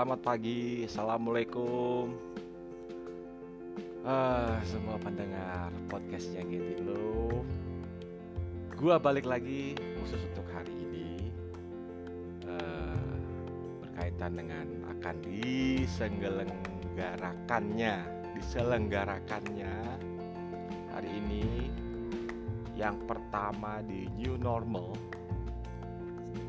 Selamat pagi, assalamualaikum. Ah, semua pendengar podcastnya Getin lo. Gua balik lagi khusus untuk hari ini eh, berkaitan dengan akan diselenggarakannya, diselenggarakannya hari ini yang pertama di new normal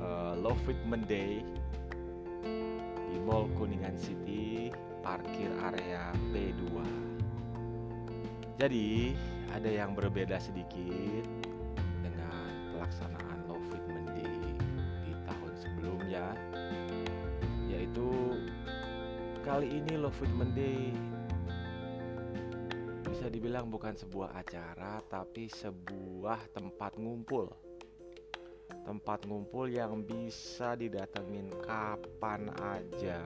uh, Low Fitment Day di Mall Kuningan City parkir area P2 jadi ada yang berbeda sedikit dengan pelaksanaan Low Fitment Day di tahun sebelumnya yaitu kali ini Low Fitment Day bisa dibilang bukan sebuah acara tapi sebuah tempat ngumpul tempat ngumpul yang bisa didatengin kapan aja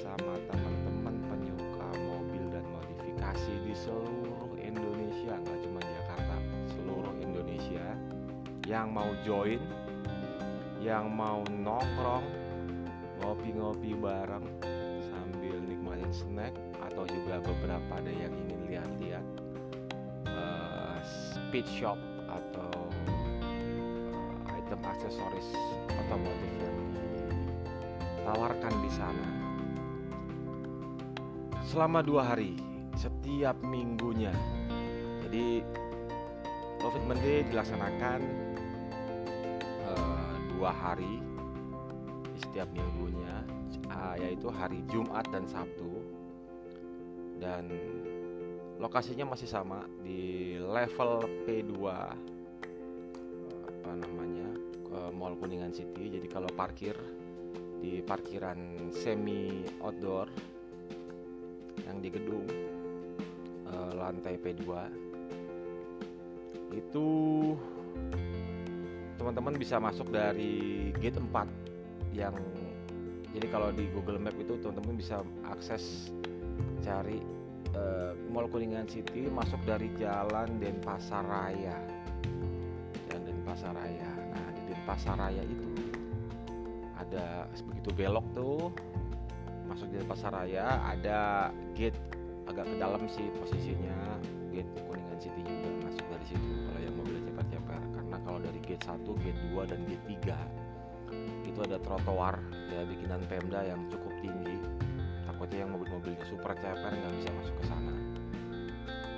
sama teman-teman penyuka mobil dan modifikasi di seluruh Indonesia nggak cuma Jakarta seluruh Indonesia. Yang mau join yang mau nongkrong ngopi-ngopi bareng sambil nikmatin snack atau juga beberapa ada yang ingin lihat-lihat uh, speed shop atau aksesoris otomotif yang ditawarkan di sana. Selama dua hari setiap minggunya. Jadi Covid Monday dilaksanakan uh, dua hari di setiap minggunya uh, yaitu hari Jumat dan Sabtu. Dan lokasinya masih sama di level P2 apa namanya ke Mall Kuningan City. Jadi kalau parkir di parkiran semi outdoor yang di gedung uh, lantai P2 itu teman-teman bisa masuk dari gate 4 yang jadi kalau di Google Map itu teman-teman bisa akses cari uh, Mall Kuningan City masuk dari jalan Denpasar Raya. Dan Denpasar Raya nah di Denpasar Raya itu. Ada begitu belok tuh masuk di Denpasar Raya ada gate agak ke dalam sih posisinya. Gate Kuningan City juga masuk dari situ kalau yang mobil cepat-cepat karena kalau dari gate 1, gate 2 dan gate 3 itu ada trotoar ya bikinan Pemda yang cukup tinggi. Takutnya yang mobil-mobilnya super ceper nggak bisa masuk ke sana.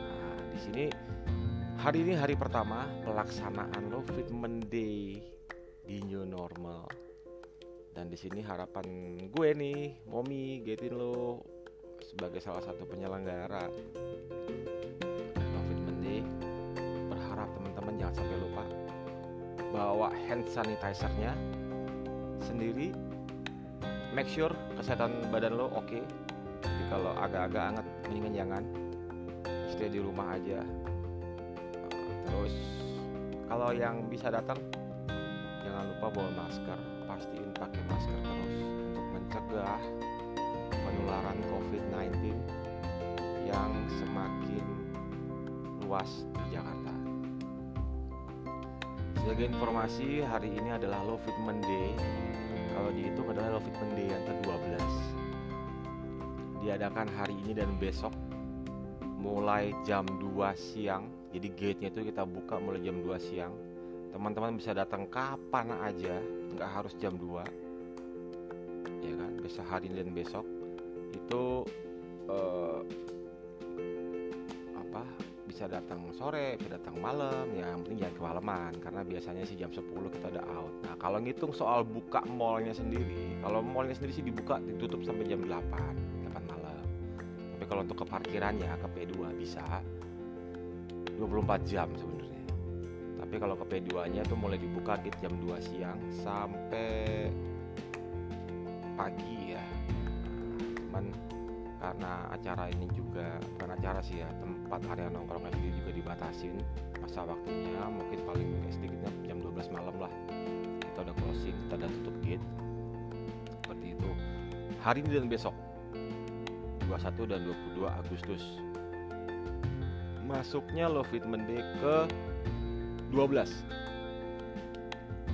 Nah di sini hari ini hari pertama pelaksanaan Low Fitment Day di new normal. Dan di sini harapan gue nih Momi Getin lo sebagai salah satu penyelenggara. Fitment Day berharap teman-teman jangan sampai lupa bawa hand sanitizer-nya sendiri. Make sure kesehatan badan lo oke. Okay. jadi kalau agak-agak anget mendingan jangan. Stay di rumah aja. Terus kalau yang bisa datang jangan lupa bawa masker pastiin pakai masker terus untuk mencegah penularan COVID-19 yang semakin luas di Jakarta. Sebagai informasi, hari ini adalah Low Fitment Day. Kalau dihitung adalah Low Fitment Day yang ke-12. Diadakan hari ini dan besok mulai jam 2 siang. Jadi gate-nya itu kita buka mulai jam 2 siang. Teman-teman bisa datang kapan aja, nggak harus jam 2. Ya kan, besok hari dan besok itu uh, apa bisa datang sore, bisa datang malam, ya yang penting jangan kemalaman karena biasanya sih jam 10 kita udah out. Nah, kalau ngitung soal buka mallnya sendiri, kalau mallnya sendiri sih dibuka ditutup sampai jam 8, 8 malam. Tapi kalau untuk ke parkirannya ke P2 bisa 24 jam sebenarnya. Tapi kalau ke P2-nya tuh mulai dibuka di jam 2 siang sampai pagi ya. Cuman karena acara ini juga bukan acara sih ya tempat area nongkrongnya sendiri juga dibatasin masa waktunya. Mungkin paling sedikitnya jam 12 malam lah. Kita udah closing kita udah tutup gate. Seperti itu. Hari ini dan besok. 21 dan 22 Agustus. Masuknya Low Fitment Day ke 12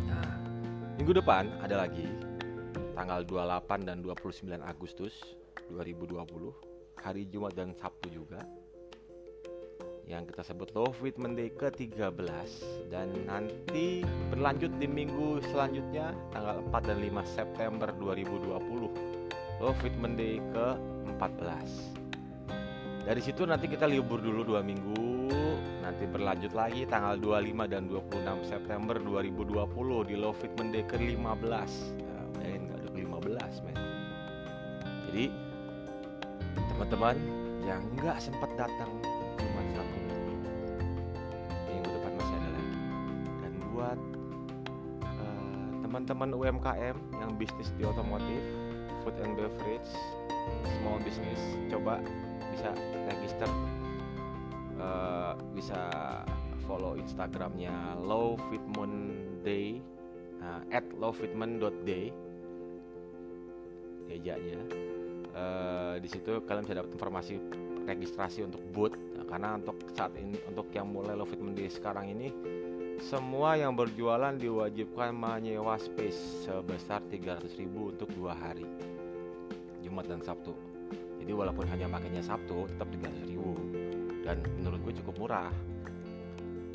nah minggu depan ada lagi tanggal 28 dan 29 Agustus 2020 hari Jumat dan Sabtu juga yang kita sebut Love with Monday ke-13 dan nanti berlanjut di minggu selanjutnya tanggal 4 dan 5 September 2020 Love with Monday ke-14 dari situ nanti kita libur dulu dua minggu nanti berlanjut lagi tanggal 25 dan 26 September 2020 di Love with Monday ke-15 nah, bayangin gak ada 15 men. Jadi teman-teman yang nggak sempat datang cuma satu. Minggu minggu depan masih ada lagi. Dan buat uh, teman-teman UMKM yang bisnis di otomotif food and beverage small business coba bisa register uh, bisa follow instagramnya low fitmon day uh, at lowfitment.day ejanya uh, di situ kalian bisa dapat informasi registrasi untuk booth. Nah, karena untuk saat ini untuk yang mulai Fitment Day sekarang ini semua yang berjualan diwajibkan menyewa space sebesar 300.000 untuk dua hari Jumat dan Sabtu. Jadi walaupun hanya makainya Sabtu tetap 300.000 dan menurut gue cukup murah.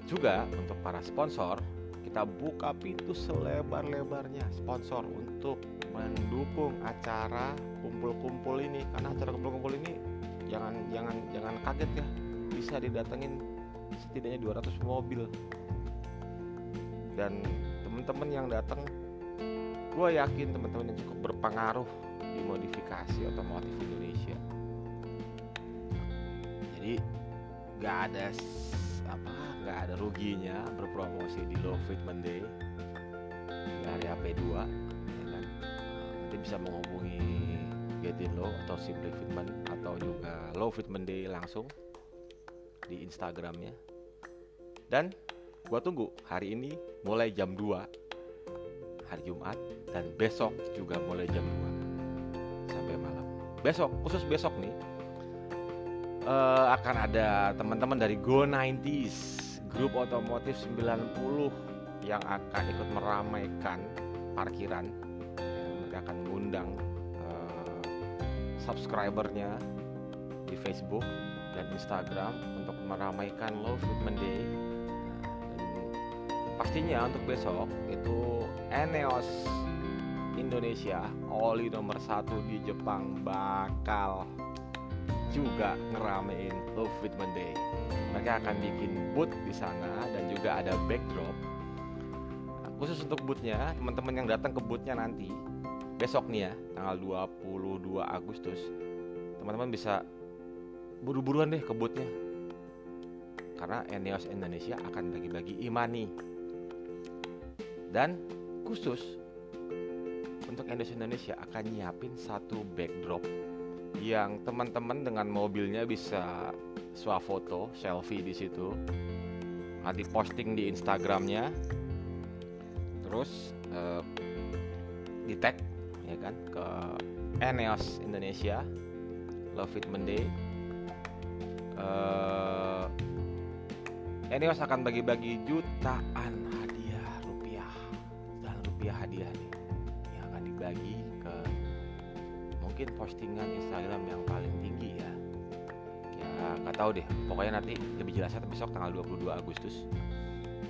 Juga untuk para sponsor kita buka pintu selebar-lebarnya. Sponsor untuk mendukung acara kumpul-kumpul ini. Karena acara kumpul-kumpul ini jangan jangan jangan kaget ya. Bisa didatengin setidaknya 200 mobil. Dan teman-teman yang datang gue yakin teman-teman yang cukup berpengaruh di modifikasi otomotif Indonesia nggak ada apa nggak ada ruginya berpromosi di Low Fitment Day di hari AP2 ya kan? Nanti bisa menghubungi Getin Low atau Simply Fitment atau juga Low Fitment Day langsung di Instagramnya. Dan gua tunggu hari ini mulai jam 2 hari Jumat dan besok juga mulai jam 2 sampai malam. Besok khusus besok nih uh, akan ada teman-teman dari Go 90s grup otomotif 90 yang akan ikut meramaikan parkiran. Ya, mereka akan mengundang uh, subscribernya di Facebook dan Instagram untuk meramaikan Love Fitment Day. Pastinya untuk besok itu Eneos Indonesia oli nomor satu di Jepang bakal juga ngeramein Love Fitment Day mereka akan bikin booth di sana dan juga ada backdrop khusus untuk boothnya. Teman-teman yang datang ke boothnya nanti besok nih ya tanggal 22 Agustus teman-teman bisa buru-buruan deh ke boothnya. Karena Eneos Indonesia akan bagi-bagi imani dan khusus untuk Eneos Indonesia akan nyiapin satu backdrop yang teman-teman dengan mobilnya bisa swafoto selfie di situ. Nanti posting di Instagramnya. Terus uh, di tag ya kan ke Eneos Indonesia Love It Monday. Uh, Eneos akan bagi-bagi jutaan mungkin postingan Instagram yang paling tinggi ya. Ya nggak tahu deh. Pokoknya nanti lebih jelasnya besok tanggal 22 Agustus.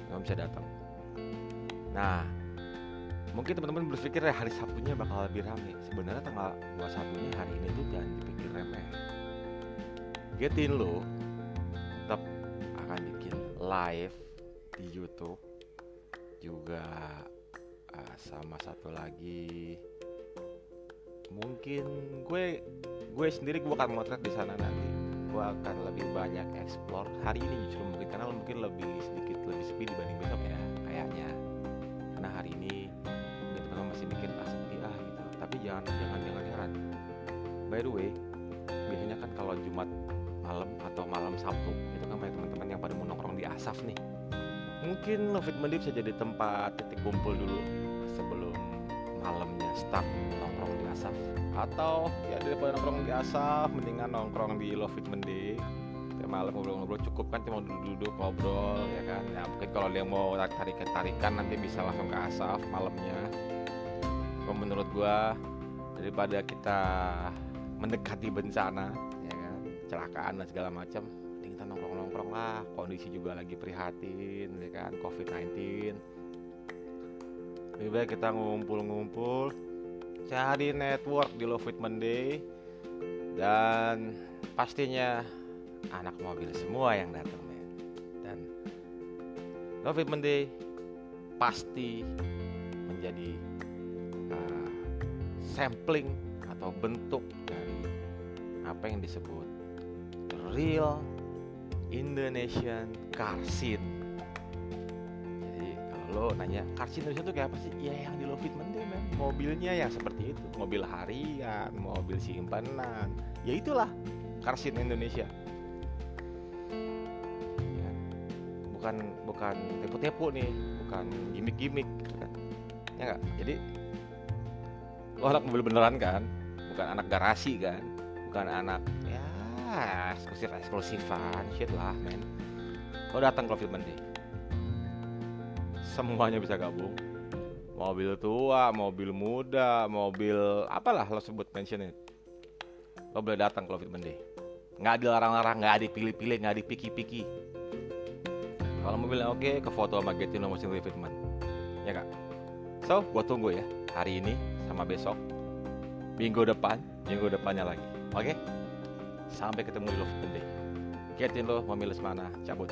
Kamu bisa datang. Nah mungkin teman-teman berpikir ya hari Sabtunya bakal lebih ramai sebenarnya tanggal 21 nya hari ini tuh jangan dipikir remeh. Getin lo tetap akan bikin live di YouTube. Juga uh, sama satu lagi mungkin gue gue sendiri gue akan motret di sana nanti. Gue akan lebih banyak explore. Hari ini justru mungkin karena mungkin lebih sedikit lebih sepi dibanding besok ya kayaknya. Karena hari ini mungkin teman-teman masih mikir ah sepi ah gitu. Tapi jangan jangan jangan heran. By the way biasanya kan kalau Jumat malam atau malam Sabtu itu kan banyak teman-teman yang pada mau nongkrong di Asaf nih. Mungkin Lovit Mandi bisa jadi tempat titik kumpul dulu sebelum malamnya start Asaf. Atau ya daripada nongkrong di Asaf mendingan nongkrong di Lovit Mandi tiap malam ngobrol-ngobrol cukup kan cuma duduk-duduk ngobrol ya kan. Ya mungkin kalau dia mau tarik tarikan nanti bisa langsung ke Asaf malamnya. Menurut gua daripada kita mendekati bencana ya kan kecelakaan dan segala macam kita nongkrong nongkrong lah. Kondisi juga lagi prihatin ya kan covid 19 lebih baik kita ngumpul-ngumpul cari network di Love It Monday dan pastinya anak mobil semua yang datang men dan Love It Monday pasti menjadi uh, sampling atau bentuk dari apa yang disebut real Indonesian car scene. Lo nanya car scene Indonesia itu kayak apa sih? Ya yang di Lovit Monday men. Mobilnya yang seperti itu, mobil harian, mobil simpanan. Ya itulah car scene Indonesia. Ya. Bukan bukan tepu-tepu nih, bukan gimmick-gimmick gitu kan. Ya enggak? Jadi lo anak mobil beneran kan? Bukan anak garasi kan? Bukan anak ya eksklusif eksklusifan shit lah men lo datang ke Film deh semuanya bisa gabung. Mobil tua mobil muda mobil apalah lo sebut mention lo boleh datang ke Film deh nggak dilarang-larang nggak dipilih-pilih nggak dipiki-piki. Kalau mobilnya oke ke foto sama Getino mesin Refitment ya kak so gue tunggu ya hari ini sama besok. Minggu depan minggu depannya lagi. Oke? Okay? Sampai ketemu di Love Day. Ketin lo, memilih mana, cabut.